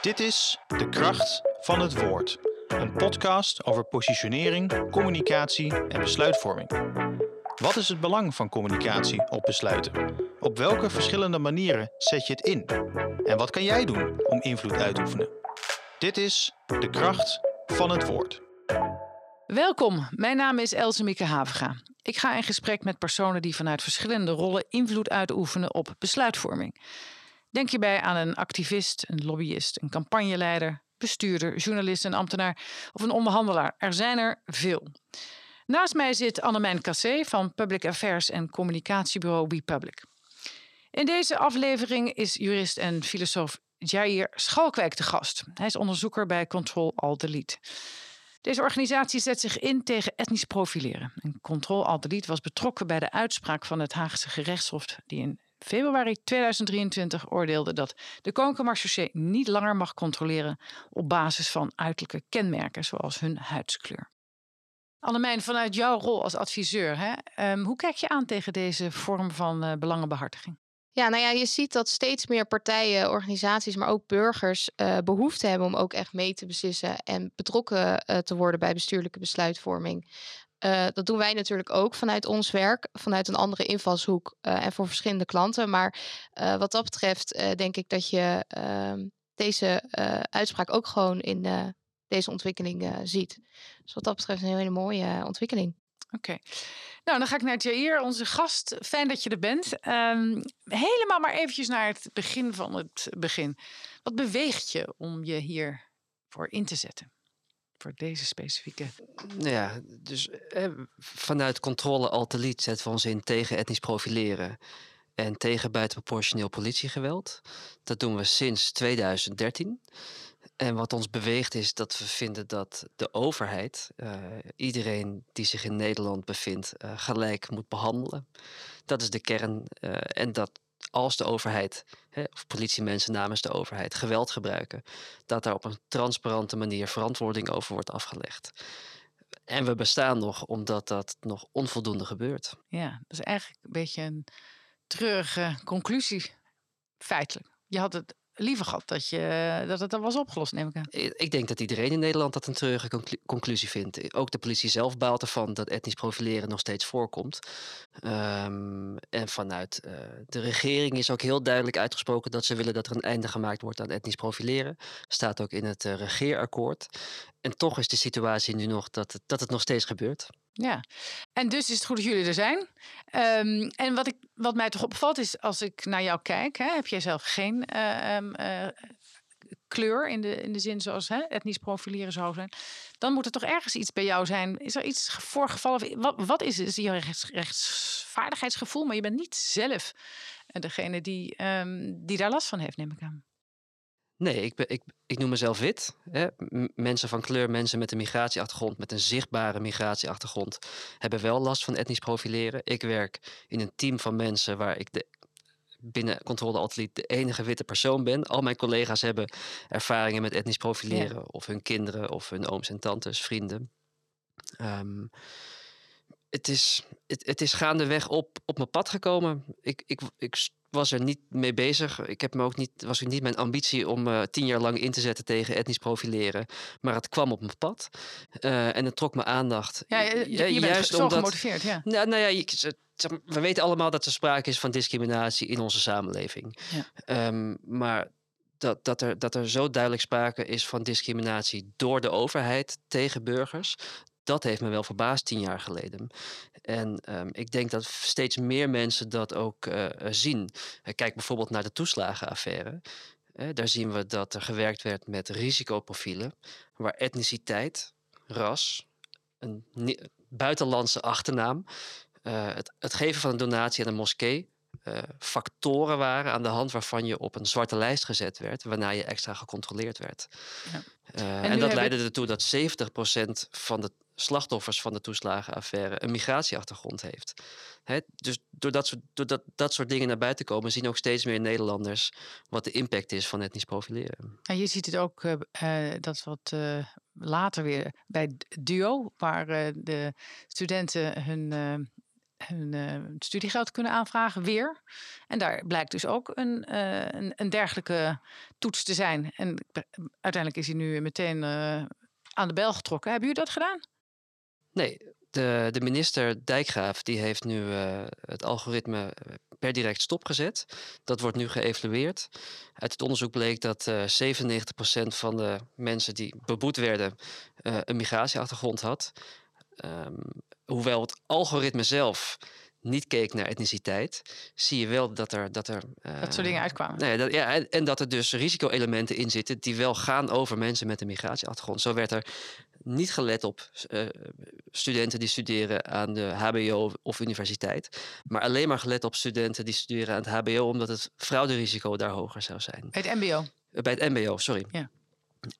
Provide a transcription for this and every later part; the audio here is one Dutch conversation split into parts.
Dit is De Kracht van het Woord. Een podcast over positionering, communicatie en besluitvorming. Wat is het belang van communicatie op besluiten? Op welke verschillende manieren zet je het in? En wat kan jij doen om invloed uit te oefenen? Dit is De Kracht van het Woord. Welkom, mijn naam is Else Mieke Havenga. Ik ga in gesprek met personen die vanuit verschillende rollen invloed uitoefenen op besluitvorming. Denk hierbij aan een activist, een lobbyist, een campagneleider, bestuurder, journalist, een ambtenaar of een onderhandelaar. Er zijn er veel. Naast mij zit Annemijn Cassé van Public Affairs en communicatiebureau WePublic. In deze aflevering is jurist en filosoof Jair Schalkwijk te gast. Hij is onderzoeker bij Control Alt Delete. Deze organisatie zet zich in tegen etnisch profileren. En Control Alt Delete was betrokken bij de uitspraak van het Haagse gerechtshof die in februari 2023 oordeelde dat de Koninklijke niet langer mag controleren op basis van uiterlijke kenmerken zoals hun huidskleur. Annemijn, vanuit jouw rol als adviseur, hè, um, hoe kijk je aan tegen deze vorm van uh, belangenbehartiging? Ja, nou ja, je ziet dat steeds meer partijen, organisaties, maar ook burgers uh, behoefte hebben om ook echt mee te beslissen en betrokken uh, te worden bij bestuurlijke besluitvorming. Uh, dat doen wij natuurlijk ook vanuit ons werk, vanuit een andere invalshoek en voor verschillende klanten. Maar wat dat betreft denk ik dat je ehm, deze uitspraak ook gewoon in deze ontwikkeling ziet. Dus wat dat betreft een hele mooie ontwikkeling. Oké. Nou, dan ga ik naar Jair, onze gast. Fijn dat je er bent. Um, helemaal maar eventjes naar het begin van het begin. Wat beweegt je om je hier voor in te zetten? Voor deze specifieke. Ja, dus eh, vanuit controle alteliet zetten we ons in tegen etnisch profileren en tegen buitenproportioneel politiegeweld. Dat doen we sinds 2013. En wat ons beweegt is dat we vinden dat de overheid uh, iedereen die zich in Nederland bevindt uh, gelijk moet behandelen. Dat is de kern. Uh, en dat als de overheid, hè, of politiemensen namens de overheid, geweld gebruiken, dat daar op een transparante manier verantwoording over wordt afgelegd. En we bestaan nog omdat dat nog onvoldoende gebeurt. Ja, dat is eigenlijk een beetje een treurige conclusie, feitelijk. Je had het liever gehad dat, je, dat het dan was opgelost, neem ik aan. Ik denk dat iedereen in Nederland dat een treurige conclusie vindt. Ook de politie zelf baalt ervan dat etnisch profileren nog steeds voorkomt. Um, en vanuit uh, de regering is ook heel duidelijk uitgesproken dat ze willen dat er een einde gemaakt wordt aan etnisch profileren. Staat ook in het uh, regeerakkoord. En toch is de situatie nu nog dat dat het nog steeds gebeurt. Ja, en dus is het goed dat jullie er zijn. Um, en wat, ik, wat mij toch opvalt is, als ik naar jou kijk, hè, heb jij zelf geen uh, um, uh, kleur in de, in de zin zoals hè, etnisch profileren zou zijn. Dan moet er toch ergens iets bij jou zijn. Is er iets voorgevallen? Wat, wat is? Is je rechts, rechtsvaardigheidsgevoel? Maar je bent niet zelf degene die, um, die daar last van heeft, neem ik aan. Nee, ik, ben, ik, ik noem mezelf wit. Hè. Mensen van kleur, mensen met een migratieachtergrond, met een zichtbare migratieachtergrond, hebben wel last van etnisch profileren. Ik werk in een team van mensen waar ik de, binnen Controle Atelier de enige witte persoon ben. Al mijn collega's hebben ervaringen met etnisch profileren, of hun kinderen, of hun ooms en tantes, vrienden. Um, het is, het, het is gaandeweg op, op mijn pad gekomen. Ik, ik, ik was er niet mee bezig. Ik heb me ook niet, was ook niet mijn ambitie om uh, tien jaar lang in te zetten tegen etnisch profileren. Maar het kwam op mijn pad. Uh, en het trok mijn aandacht. Ja, je, je, je juist bent omdat, gemotiveerd, ja. Nou, nou ja, je, we weten allemaal dat er sprake is van discriminatie in onze samenleving. Ja. Um, maar dat, dat, er, dat er zo duidelijk sprake is van discriminatie door de overheid tegen burgers dat heeft me wel verbaasd tien jaar geleden. En um, ik denk dat steeds meer mensen dat ook uh, zien. Kijk bijvoorbeeld naar de toeslagenaffaire. Uh, daar zien we dat er gewerkt werd met risicoprofielen, waar etniciteit, ras, een buitenlandse achternaam, het, het geven van een donatie aan een moskee factoren waren aan de hand waarvan je op een zwarte lijst gezet werd, waarna je extra gecontroleerd werd. Ja. En, en dat leidde ertoe dat 70% van de slachtoffers van de toeslagenaffaire een migratieachtergrond heeft. Dus doordat, soort, dat soort dingen naar buiten komen, zien ook steeds meer Nederlanders wat de impact is van etnisch profileren. En je ziet het ook uh, dat wat uh, later weer bij Duo, waar de studenten hun hun studiegeld kunnen aanvragen, weer. En daar blijkt dus ook een, een, dergelijke toets te zijn. En uiteindelijk is hij nu meteen aan de bel getrokken. Hebben jullie dat gedaan? Nee, de, de minister Dijkgraaf die heeft nu het algoritme per direct stopgezet. Dat wordt nu geëvalueerd. Uit het onderzoek bleek dat 97% van de mensen die beboet werden een migratieachtergrond had. Um, hoewel het algoritme zelf niet keek naar etniciteit, zie je wel dat er. Dat, er, uh, dat soort dingen uitkwamen. Nee, dat, ja, en, en, dat er dus risico-elementen in zitten die wel gaan over mensen met een migratieachtergrond. Zo werd er niet gelet op uh, studenten die studeren aan de HBO of universiteit, maar alleen maar gelet op studenten die studeren aan het HBO, omdat het frauderisico daar hoger zou zijn. Bij het MBO? Bij het MBO, sorry. Ja.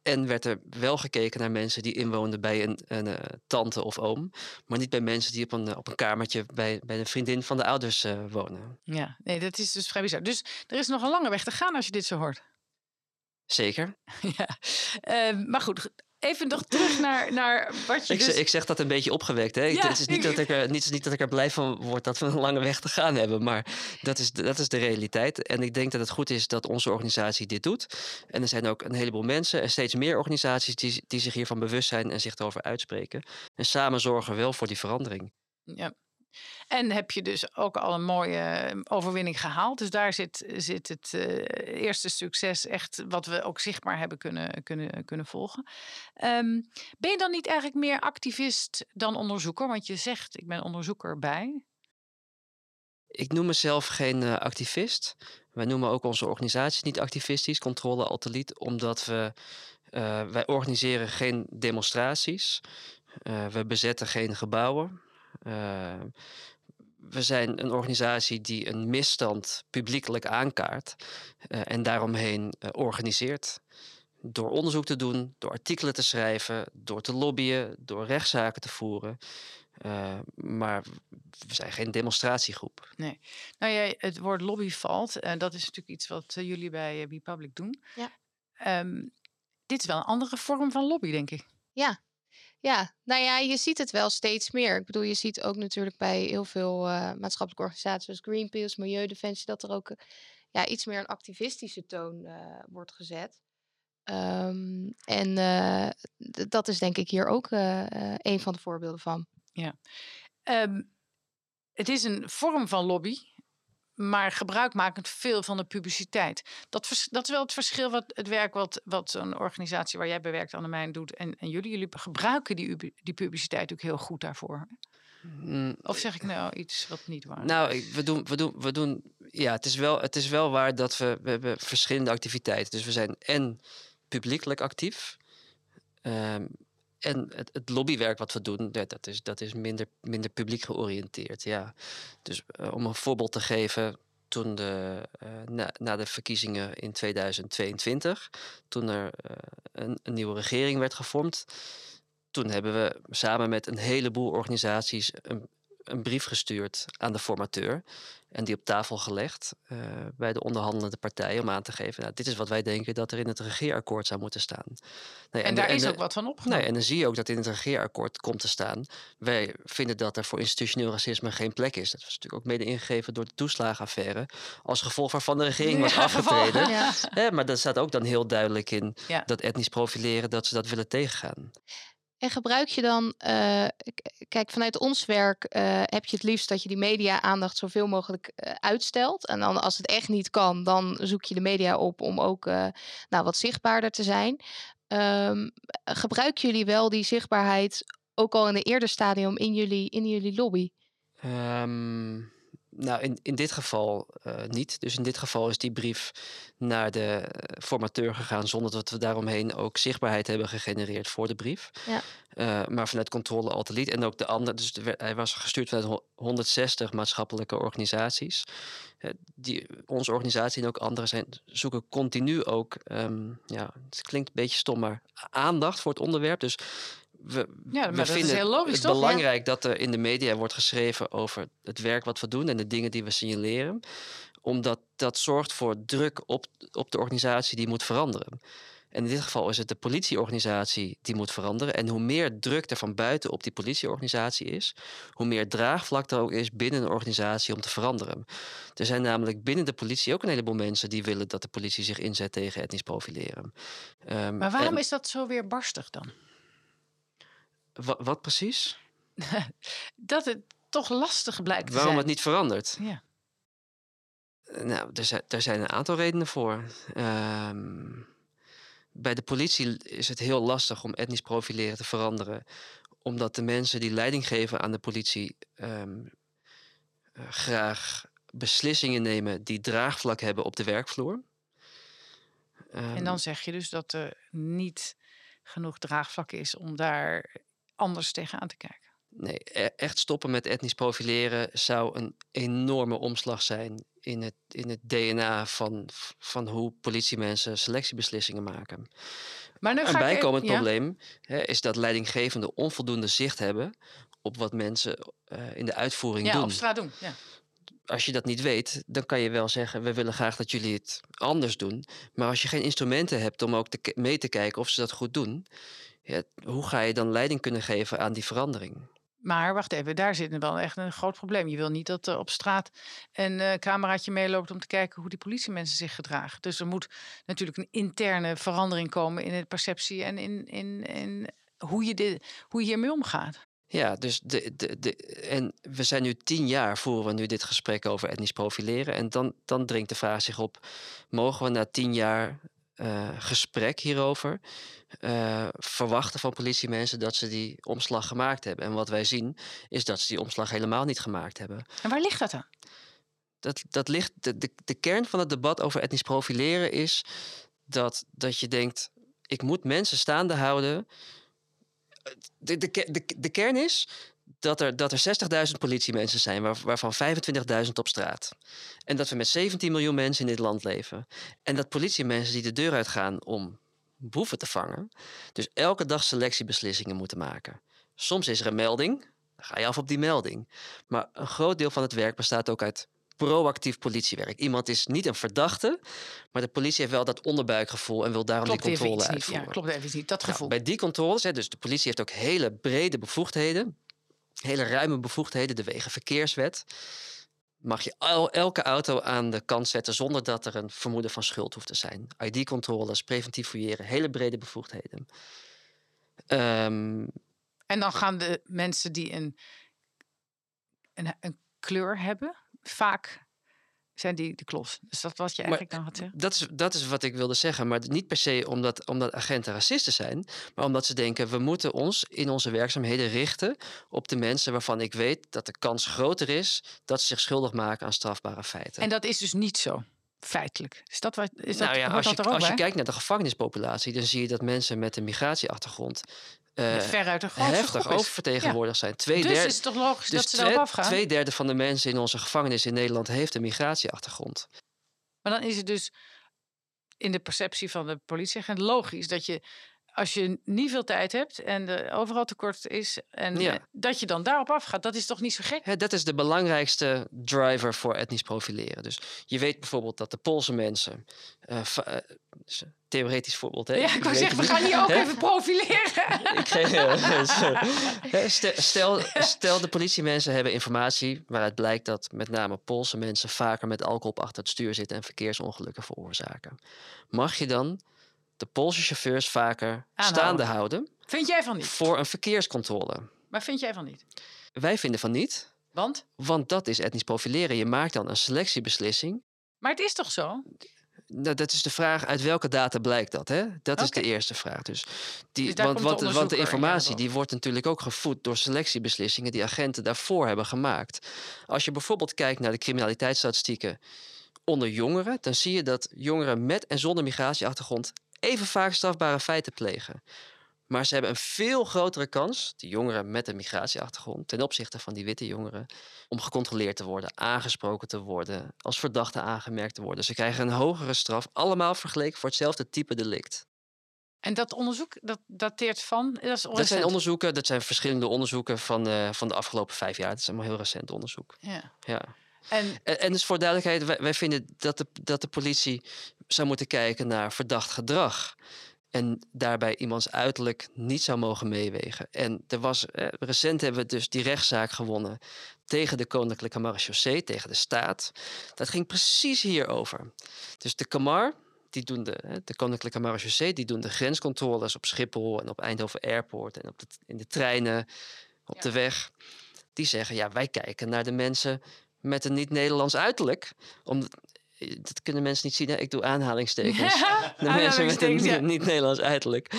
En werd er wel gekeken naar mensen die inwoonden bij een, een, uh, tante of oom. Maar niet bij mensen die op een, op een kamertje bij, bij een vriendin van de ouders uh, wonen. Ja, nee, dat is dus vrij bizar. Dus er is nog een lange weg te gaan als je dit zo hoort. Zeker. ja, uh, maar goed, Even nog terug naar, naar wat je ik, dus... ik zeg dat een beetje opgewekt. Hè? Ja, het, is niet dat ik er, niet, niet dat ik er blij van word dat we een lange weg te gaan hebben. Maar dat is, dat is de realiteit. En ik denk dat het goed is dat onze organisatie dit doet. En er zijn ook een heleboel mensen en steeds meer organisaties... die, die zich hiervan bewust zijn en zich erover uitspreken. En samen zorgen wel voor die verandering. Ja, en heb je dus ook al een mooie ehm, overwinning gehaald. Dus daar zit, zit het uh, eerste succes echt wat we ook zichtbaar hebben kunnen, kunnen, kunnen volgen. Um, ben je dan niet eigenlijk meer activist dan onderzoeker? Want je zegt, ik ben onderzoeker bij. Ik noem mezelf geen uh, activist. Wij noemen ook onze organisatie niet activistisch, Controle Altelied, omdat we, uh, wij organiseren geen demonstraties. we bezetten geen gebouwen. Uh, we zijn een organisatie die een misstand publiekelijk aankaart uh, en daaromheen uh, organiseert. Door onderzoek te doen, door artikelen te schrijven, door te lobbyen, door rechtszaken te voeren. Uh, maar we zijn geen demonstratiegroep. Nee. Nou ja, het woord lobby valt. En dat is natuurlijk iets wat jullie bij uh, Public doen. Ja. Um, dit is wel een andere vorm van lobby, denk ik. Ja, ja, nou ja, je ziet het wel steeds meer. Ik bedoel, je ziet ook natuurlijk bij heel veel uh, maatschappelijke organisaties zoals Greenpeace, Milieudefensie, dat er ook uh, ja, iets meer een activistische toon uh, wordt gezet. Um, en dat is denk ik hier ook een van de voorbeelden van. Ja. Um, het is een vorm van lobby, maar gebruikmakend veel van de publiciteit. Dat, dat is wel het verschil wat het werk wat, wat zo'n organisatie waar jij bewerkt aan de mijn doet en, en jullie. Jullie gebruiken die, die publiciteit ook heel goed daarvoor. Mm. Of zeg ik nou iets wat niet waar nou, is? Nou, we doen, we doen, we doen. Ja, het is wel, het is wel waar dat we, we hebben verschillende activiteiten. Dus we zijn en publiekelijk actief. Um, en het, het, lobbywerk wat we doen, dat is, dat is minder, minder publiek georiënteerd. Ja. Dus uh, om een voorbeeld te geven, toen de, uh, na, de verkiezingen in 2022, toen er uh, een, een, nieuwe regering werd gevormd, toen hebben we samen met een heleboel organisaties een, een brief gestuurd aan de formateur. En die op tafel gelegd uh, bij de onderhandelende partijen om aan te geven: nou, dit is wat wij denken dat er in het regeerakkoord zou moeten staan. Nee, en, en, daar is ook wat van opgenomen. Nee, en dan zie je ook dat in het regeerakkoord komt te staan: wij vinden dat er voor institutioneel racisme geen plek is. Dat was natuurlijk ook mede ingegeven door de toeslagenaffaire, als gevolg waarvan de regering was afgetreden. Ja. Ja, maar dat staat ook dan heel duidelijk in ja. dat etnisch profileren, dat ze dat willen tegengaan. En gebruik je dan, uh, kijk, vanuit ons werk uh, heb je het liefst dat je die media-aandacht zoveel mogelijk uh, uitstelt. En dan als het echt niet kan, dan zoek je de media op om ook nou, wat zichtbaarder te zijn. Um, gebruiken jullie wel die zichtbaarheid ook al in een eerder stadium in jullie, in jullie lobby? Um... Nou, in, in dit geval uh, niet. Dus in dit geval is die brief naar de eh, formateur gegaan zonder dat we daaromheen ook zichtbaarheid hebben gegenereerd voor de brief. Ja. Uh, maar vanuit controle altijd En ook de andere, dus de, hij was gestuurd vanuit 160 maatschappelijke organisaties. Uh, die, onze organisatie en ook andere zijn, zoeken continu ook, um, ja, het klinkt een beetje stom, maar aandacht voor het onderwerp. Dus we, ja, we vinden heel logisch, het toch? belangrijk ja. dat er in de media wordt geschreven over het werk wat we doen en de dingen die we signaleren. Omdat dat zorgt voor druk op, op de organisatie die moet veranderen. En in dit geval is het de politieorganisatie die moet veranderen. En hoe meer druk er van buiten op die politieorganisatie is, hoe meer draagvlak er ook is binnen een organisatie om te veranderen. Er zijn namelijk binnen de politie ook een heleboel mensen die willen dat de politie zich inzet tegen etnisch profileren. Um, maar waarom is dat zo weer barstig dan? Wat, wat precies? dat het toch lastig blijkt te Waarom zijn. het niet verandert? Ja. Nou, er zijn, er zijn een aantal redenen voor. Um, bij de politie is het heel lastig om etnisch profileren te veranderen, omdat de mensen die leiding geven aan de politie um, uh, graag beslissingen nemen die draagvlak hebben op de werkvloer. Um, en dan zeg je dus dat er niet genoeg draagvlak is om daar anders tegenaan te kijken. Nee, e-, echt stoppen met etnisch profileren zou een enorme omslag zijn in het, in het DNA van, van hoe politiemensen selectiebeslissingen maken. Maar nu een ga bijkomend ik, ja? probleem hè, is dat leidinggevenden onvoldoende zicht hebben op wat mensen uh, in de uitvoering ja, doen. op straat doen. Ja. Als je dat niet weet, dan kan je wel zeggen: we willen graag dat jullie het anders doen. Maar als je geen instrumenten hebt om ook te, mee te kijken of ze dat goed doen, ja, hoe ga je dan leiding kunnen geven aan die verandering? Maar wacht even, daar zit wel echt een groot probleem. Je wil niet dat er op straat een uh, cameraatje meeloopt om te kijken hoe die politiemensen zich gedragen. Dus er moet natuurlijk een interne verandering komen in de perceptie en in, in, in hoe, je dit, hoe je hiermee omgaat. Ja, dus de, de, de, en we zijn nu tien jaar voeren we nu dit gesprek over etnisch profileren. En dan, dan dringt de vraag zich op: mogen we na tien jaar uh, gesprek hierover uh, verwachten van politiemensen dat ze die omslag gemaakt hebben. En wat wij zien is dat ze die omslag helemaal niet gemaakt hebben. En waar ligt dat dan? Dat, dat ligt, de, de, de kern van het debat over etnisch profileren is dat, dat je denkt: ik moet mensen staande houden. De, de, de, de kern is dat er, dat er 60.000 politiemensen zijn, waar, waarvan 25.000 op straat. En dat we met 17 miljoen mensen in dit land leven. En dat politiemensen die de deur uitgaan om boeven te vangen, dus elke dag selectiebeslissingen moeten maken. Soms is er een melding, dan ga je af op die melding. Maar een groot deel van het werk bestaat ook uit proactief politiewerk. Iemand is niet een verdachte, maar de politie heeft wel dat onderbuikgevoel en wil daarom klopt die controle even uitvoeren. Niet, ja, klopt even niet, dat gevoel. Nou, bij die controles, hè, dus de politie heeft ook hele brede bevoegdheden hele ruime bevoegdheden, de Wegenverkeerswet. Mag je el elke auto aan de kant zetten zonder dat er een vermoeden van schuld hoeft te zijn. ID-controles, preventief fouilleren, hele brede bevoegdheden. Um, en dan gaan de mensen die een, een, een kleur hebben, vaak zijn die de klos. Dus dat wat je eigenlijk maar, dan gaat zeggen? Dat is, dat is wat ik wilde zeggen. Maar niet per se omdat, omdat agenten racisten zijn. Maar omdat ze denken, we moeten ons in onze werkzaamheden richten op de mensen waarvan ik weet dat de kans groter is dat ze zich schuldig maken aan strafbare feiten. En dat is dus niet zo. Feitelijk. Is dat wat is dat, nou ja, als, dat je, ook als je kijkt naar de gevangenispopulatie, dan zie je dat mensen met een migratieachtergrond uh, veruit de heftig oververtegenwoordigd zijn. Twee Dus derde, is het toch logisch dus dat ze twee, daarop afgaan? Twee derde van de mensen in onze gevangenis in Nederland heeft een migratieachtergrond. Maar dan is het dus in de perceptie van de politieagent logisch dat je als je niet veel tijd hebt en er overal tekort is en Ja. eh, dat je dan daarop afgaat, dat is toch niet zo gek? Dat is de belangrijkste driver voor etnisch profileren. Dus je weet bijvoorbeeld dat de Poolse mensen. een theoretisch voorbeeld. Hè? Ja, ik wou zeggen, we gaan hier ook even profileren. Ik geef. Hè, stel, stel, de politiemensen hebben informatie waaruit blijkt dat met name Poolse mensen vaker met alcohol achter het stuur zitten en verkeersongelukken veroorzaken. Mag je dan de Poolse chauffeurs vaker Aanhouden. staande houden Vind jij van niet? voor een verkeerscontrole? Maar vind jij van niet? Wij vinden van niet, Want? want dat is etnisch profileren. Je maakt dan een selectiebeslissing. Maar het is toch zo? Nou, dat is de vraag, uit welke data blijkt dat? Hè? Dat is de eerste vraag. Dus die, Dus want, komt de want, want de informatie die wordt natuurlijk ook gevoed door selectiebeslissingen die agenten daarvoor hebben gemaakt. Als je bijvoorbeeld kijkt naar de criminaliteitsstatistieken onder jongeren, dan zie je dat jongeren met en zonder migratieachtergrond even vaak strafbare feiten plegen. Maar ze hebben een veel grotere kans, de jongeren met een migratieachtergrond, ten opzichte van die witte jongeren, om gecontroleerd te worden, aangesproken te worden, als verdachte aangemerkt te worden. Ze krijgen een hogere straf, allemaal vergeleken voor hetzelfde type delict. En dat onderzoek, dat dateert van? Dat, is Dat zijn onderzoeken, dat zijn verschillende onderzoeken van, eh, van de afgelopen vijf jaar. Dat is allemaal heel recent onderzoek. Ja. Ja. En En, en dus voor duidelijkheid, wij, wij vinden dat de, dat de politie zou moeten kijken naar verdacht gedrag. En daarbij iemands uiterlijk niet zou mogen meewegen. En er was, eh, recent hebben we dus die rechtszaak gewonnen tegen de Koninklijke Marechaussee, tegen de staat. Dat ging precies hierover. Dus de Kamar, die doen de, de Koninklijke Marechaussee, die doen de grenscontroles op Schiphol en op Eindhoven Airport en op de, in de treinen, op de weg. Die zeggen, ja, wij kijken naar de mensen met een niet-Nederlands uiterlijk. Omdat, dat kunnen mensen niet zien. Hè? Ik doe aanhalingstekens. de mensen met een niet-Nederlands uiterlijk.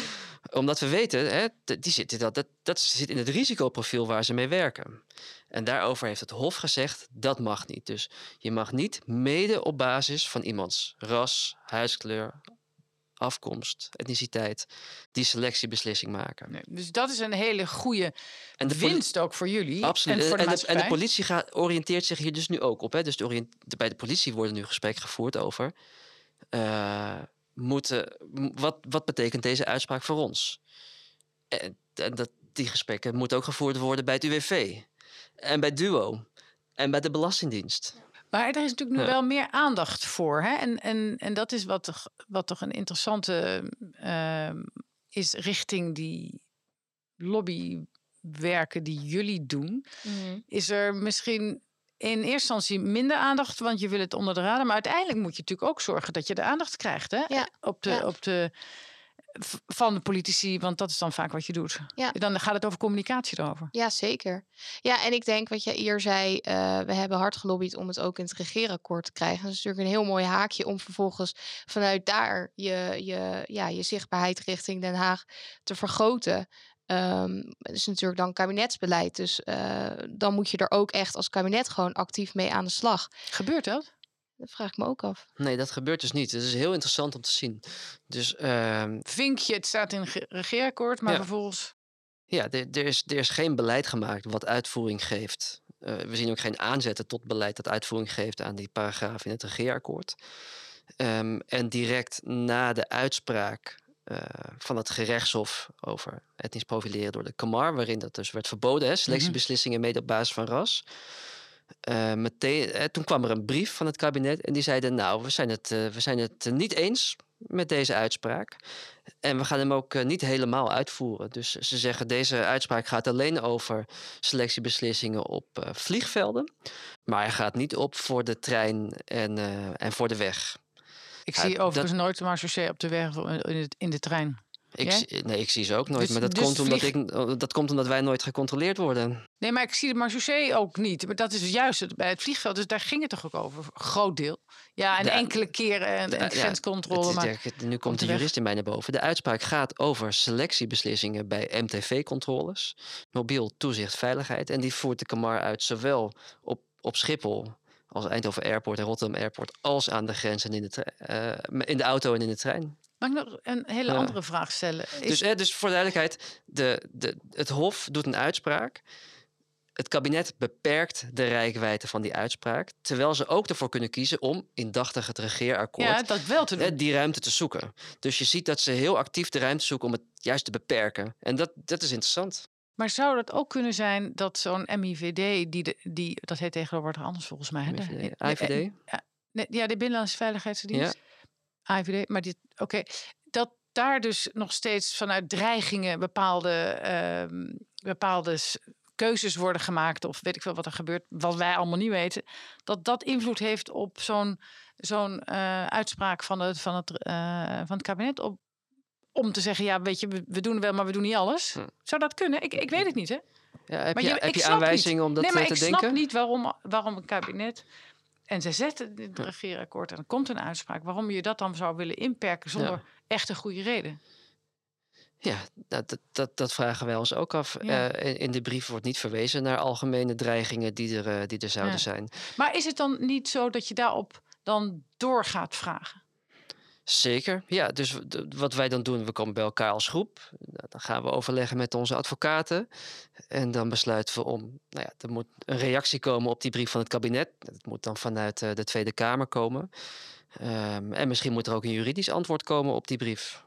Omdat we weten, hè, die zitten, dat, dat, dat zit in het risicoprofiel waar ze mee werken. En daarover heeft het Hof gezegd, dat mag niet. Dus je mag niet mede op basis van iemands ras, huidskleur, afkomst, etniciteit, die selectiebeslissing maken. Nee, dus dat is een hele goede en de winst ook voor jullie. Absoluut. En, voor de, en, de, en de, politie gaat, oriënteert zich hier dus nu ook op. Hè? Dus de bij de politie worden nu gesprek gevoerd over. Uh, moeten, wat, wat betekent deze uitspraak voor ons? En, en dat, die gesprekken moeten ook gevoerd worden bij het UWV. En bij DUO. En bij de Belastingdienst. Maar er is natuurlijk nu wel meer aandacht voor. Hè? En, en, en dat is wat, toch, wat toch een interessante uh, is richting die lobbywerken die jullie doen. Mhm. Is er misschien in eerste instantie minder aandacht, want je wil het onder de radar. Maar uiteindelijk moet je natuurlijk ook zorgen dat je de aandacht krijgt hè? Ja. Op, de, op de van de politici, want dat is dan vaak wat je doet. Ja. Dan gaat het over communicatie erover. Ja, zeker. Ja, en ik denk wat je hier zei, uh, we hebben hard gelobbyd om het ook in het regeerakkoord te krijgen. Dat is natuurlijk een heel mooi haakje om vervolgens vanuit daar je, je, ja, je zichtbaarheid richting Den Haag te vergroten. Um, het is natuurlijk dan kabinetsbeleid. Dus uh, dan moet je er ook echt als kabinet gewoon actief mee aan de slag. Gebeurt dat? Dat vraag ik me ook af. Nee, dat gebeurt dus niet. Het is heel interessant om te zien. Dus, uh, Vinkje, het staat in regeerakkoord, maar ja. vervolgens... Ja, er, er, is, er is geen beleid gemaakt wat uitvoering geeft. Uh, we zien ook geen aanzetten tot beleid dat uitvoering geeft aan die paragraaf in het regeerakkoord. Um, en direct na de uitspraak uh, van het gerechtshof over etnisch profileren door de Kamar, waarin dat dus werd verboden, hè, mhm. selectiebeslissingen mede op basis van ras. Uh, meteen, uh, toen kwam er een brief van het kabinet en die zeiden: Nou, we zijn het, uh, we zijn het niet eens met deze uitspraak. En we gaan hem ook niet helemaal uitvoeren. Dus ze zeggen: deze uitspraak gaat alleen over selectiebeslissingen op vliegvelden. Maar hij gaat niet op voor de trein en, en voor de weg. Ik zie overigens dat... nooit een op de weg in de, in de trein. Ik, nee, ik zie ze ook nooit. Dus, maar dat, dus komt omdat ik, dat komt omdat wij nooit gecontroleerd worden. Nee, maar ik zie de marchaussee ook niet. Maar dat is juist bij het vliegveld. Dus daar ging het toch ook over. Een groot deel. Ja, en enkele keren en, en grenscontrole. Ja, maar nu komt de, de jurist in mij naar boven. De uitspraak gaat over selectiebeslissingen bij MTV-controles. Mobiel toezicht veiligheid. En die voert de Kamar uit zowel op, op Schiphol als Eindhoven Airport en Rotterdam Airport... als aan de grens en in de, uh, in de auto en in de trein. Mag ik nog een hele andere vraag stellen? Dus, eh, dus voor duidelijkheid, de, de, het Hof doet een uitspraak. Het kabinet beperkt de rijkwijde van die uitspraak. Terwijl ze ook ervoor kunnen kiezen om indachtig het regeerakkoord ja, dat wel te doen. die ruimte te zoeken. Dus je ziet dat ze heel actief de ruimte zoeken om het juist te beperken. En dat, dat is interessant. Maar zou dat ook kunnen zijn dat zo'n MIVD, die, de, die, dat heet tegenwoordig anders volgens mij. MIVD, IVD? Ja, ja, de Binnenlandse Veiligheidsdienst. Ja. Maar dit, oké, dat daar dus nog steeds vanuit dreigingen bepaalde, uh, bepaalde keuzes worden gemaakt, of weet ik veel wat er gebeurt, wat wij allemaal niet weten, dat dat invloed heeft op zo'n zo'n uh, uitspraak van het, van, het, uh, van het kabinet op, om te zeggen, ja, weet je, we, doen wel, maar we doen niet alles. Hm. Zou dat kunnen? Ik, ik weet het niet, hè? Ja, heb maar je, heb je aanwijzingen om dat nee, maar te ik denken? Ik snap niet waarom, waarom een kabinet en ze zetten het regeerakkoord en er komt een uitspraak. Waarom je dat dan zou willen inperken zonder ja. echt een goede reden? Ja, dat, dat, dat vragen wij ons ook af. Ja. Uh, in de brief wordt niet verwezen naar algemene dreigingen die er, uh, die er zouden ja. zijn. Maar is het dan niet zo dat je daarop dan door gaat vragen? Zeker, ja. Dus wat wij dan doen, we komen bij elkaar als groep. Dan gaan we overleggen met onze advocaten. En dan besluiten we om, nou ja, er moet een reactie komen op die brief van het kabinet. Dat moet dan vanuit uh, de Tweede Kamer komen. Um, en misschien moet er ook een juridisch antwoord komen op die brief.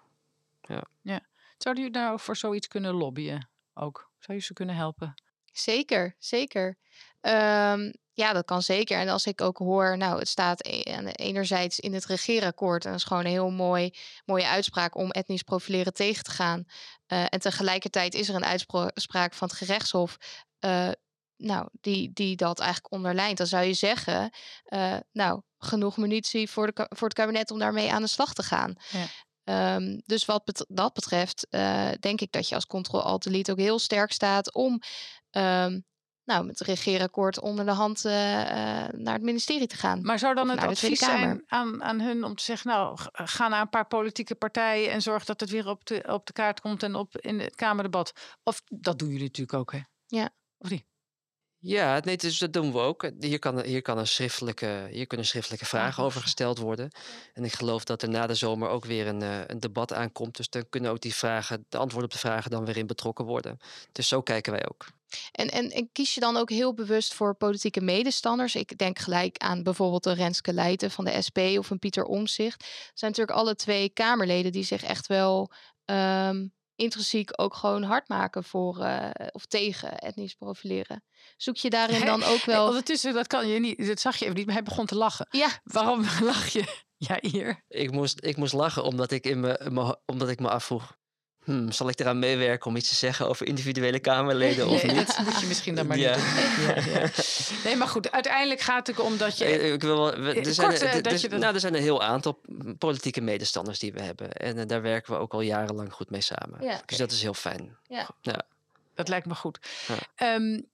Ja. ja. Zouden jullie nou voor zoiets kunnen lobbyen ook? Zou je ze kunnen helpen? Zeker, zeker. Ehm, ja, dat kan zeker. En als ik ook hoor, nou, het staat e- enerzijds in het regeerakkoord. En dat is gewoon een heel mooi, mooie uitspraak om etnisch profileren tegen te gaan. Uh, en tegelijkertijd is er een uitspraak van het gerechtshof. Uh, nou, die, die dat eigenlijk onderlijnt. Dan zou je zeggen, uh, nou, genoeg munitie voor, de, voor het kabinet om daarmee aan de slag te gaan. Ja. Um, dus wat dat betreft, denk ik dat je als controle-alt-delete ook heel sterk staat om um, nou, met het regeerakkoord onder de hand uh, naar het ministerie te gaan. Maar zou dan het advies zijn aan, aan hun om te zeggen, nou, ga naar een paar politieke partijen en zorg dat het weer op de, op de kaart komt en op in het Kamerdebat? Of dat doen jullie natuurlijk ook, hè? Ja. Of niet? Ja, nee, dus dat doen we ook. Hier, kan, hier, kan een schriftelijke, hier kunnen schriftelijke vragen over gesteld worden. En ik geloof dat er na de zomer ook weer een, uh, een debat aankomt. Dus dan kunnen ook die vragen, de antwoorden op de vragen dan weer in betrokken worden. Dus zo kijken wij ook. En, en, en, kies je dan ook heel bewust voor politieke medestanders? Ik denk gelijk aan bijvoorbeeld een Renske Leijten van de SP of een Pieter Omzicht. Dat zijn natuurlijk alle twee Kamerleden die zich echt wel um, intrinsiek ook gewoon hard maken voor uh, of tegen etnisch profileren. Zoek je daarin dan ook wel. Ondertussen, dat kan je niet, dat zag je even niet, maar hij begon te lachen. Ja. Waarom lach je? Ja, hier. Ik moest, ik moest lachen omdat ik, in me, omdat ik me afvroeg. Hmm, zal ik eraan meewerken om iets te zeggen over individuele Kamerleden of niet? Dat moet je misschien dan maar niet doen. Ja, ja. Nee, maar goed, uiteindelijk gaat het om dat je... Eh, ik wil wel, er, zijn, er, dat je nou, er zijn een heel aantal politieke medestanders die we hebben. En uh, daar werken we ook al jarenlang goed mee samen. Ja. Dus dat is heel fijn. Ja. ja. Dat lijkt me goed. Um,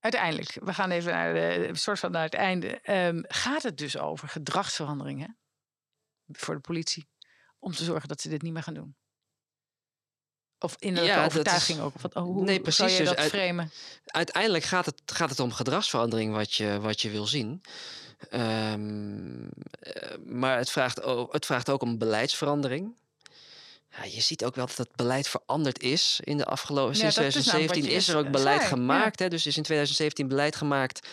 uiteindelijk, we gaan even naar de, soort van naar het einde. Um, gaat het dus over gedragsveranderingen voor de politie? Om te zorgen dat ze dit niet meer gaan doen? Of innerlijke ja, overtuiging is, ook? Wat, oh, hoe nee, precies, je dus dat uit, framen? Uiteindelijk gaat het, gaat het om gedragsverandering wat je, wat je wil zien. Um, maar het vraagt, ook, het vraagt ook om beleidsverandering. Ja, je ziet ook wel dat het beleid veranderd is in de afgelopen. Ja, sinds 2017 is, is, er ook beleid gemaakt. Hè, dus is in 2017 beleid gemaakt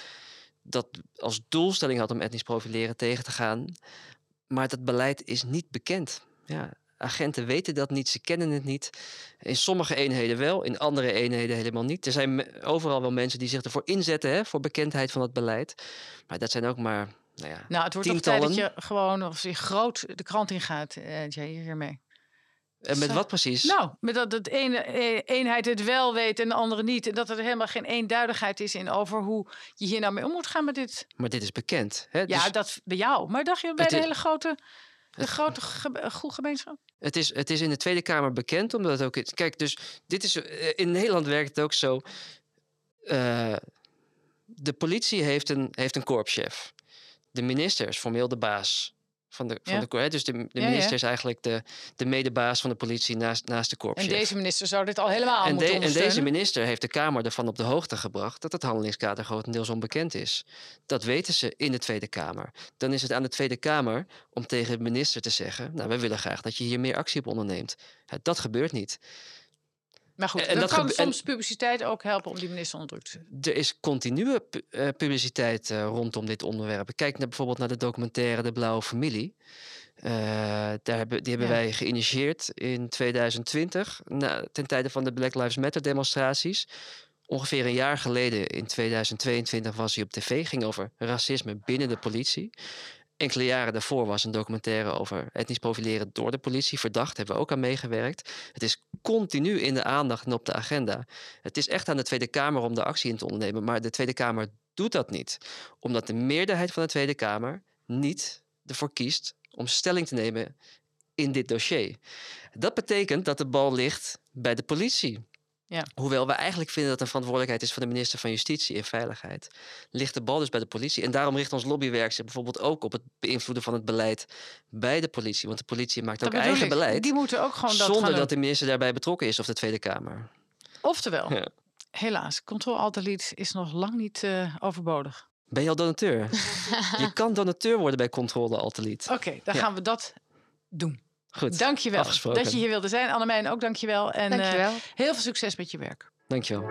dat als doelstelling had om etnisch profileren tegen te gaan. Maar dat beleid is niet bekend. Ja, Agenten weten dat niet, ze kennen het niet. In sommige eenheden wel, in andere eenheden helemaal niet. Er zijn overal wel mensen die zich ervoor inzetten, hè, voor bekendheid van het beleid. Maar dat zijn ook maar, nou ja, Nou, het wordt toch tijd dat je gewoon, of je groot de krant ingaat, uh, Jay, hiermee. En met wat precies? Nou, met dat de ene eh, eenheid het wel weet en de andere niet. En dat er helemaal geen eenduidigheid is in over hoe je hier nou mee om moet gaan met dit. Maar dit is bekend. Hè? Ja, dus... dat bij jou. Maar dacht je bij de hele grote de grote ge gemeenschap? Het is, het is in de Tweede Kamer bekend, omdat het ook. Kijk, dus dit is. Eh, in Nederland werkt het ook zo. Uh, de politie heeft een, heeft een korpschef. De minister is formeel de baas van de, van de, dus de, de minister is eigenlijk de, de medebaas van de politie naast, naast de korpschef. En deze minister zou dit al helemaal en moeten En deze minister heeft de Kamer ervan op de hoogte gebracht... dat het handelingskader grotendeels onbekend is. Dat weten ze in de Tweede Kamer. Dan is het aan de Tweede Kamer om tegen de minister te zeggen... nou, we willen graag dat je hier meer actie op onderneemt. dat gebeurt niet. Maar goed, en dat kan soms publiciteit ook helpen om die minister onder druk te zetten. Er is continue uh, publiciteit uh, rondom dit onderwerp. Kijk naar, bijvoorbeeld naar de documentaire De Blauwe Familie. Uh, daar hebben, die hebben ja. wij geïnitieerd in 2020, na, ten tijde van de Black Lives Matter demonstraties. Ongeveer een jaar geleden, in 2022, was hij op tv. Ging over racisme binnen de politie. Enkele jaren daarvoor was een documentaire over etnisch profileren door de politie. Verdacht hebben we ook aan meegewerkt. Het is continu in de aandacht en op de agenda. Het is echt aan de Tweede Kamer om de actie in te ondernemen. Maar de Tweede Kamer doet dat niet. Omdat de meerderheid van de Tweede Kamer niet ervoor kiest om stelling te nemen in dit dossier. Dat betekent dat de bal ligt bij de politie. Ja. Hoewel we eigenlijk vinden dat een verantwoordelijkheid is van de minister van Justitie en Veiligheid, ligt de bal dus bij de politie. En daarom richt ons lobbywerk zich bijvoorbeeld ook op het beïnvloeden van het beleid bij de politie. Want de politie maakt ook eigen beleid. Die moeten ook gewoon dat Zonder dat de minister daarbij betrokken is of de Tweede Kamer. Oftewel, ja. helaas, controle alt is nog lang niet uh, overbodig. Ben je al donateur? je kan donateur worden bij controle alt Oké, dan gaan we dat doen. Goed. Dankjewel dat je hier wilde zijn. Annemijn ook dankjewel. En dankjewel. Uh, heel veel succes met je werk. Dankjewel.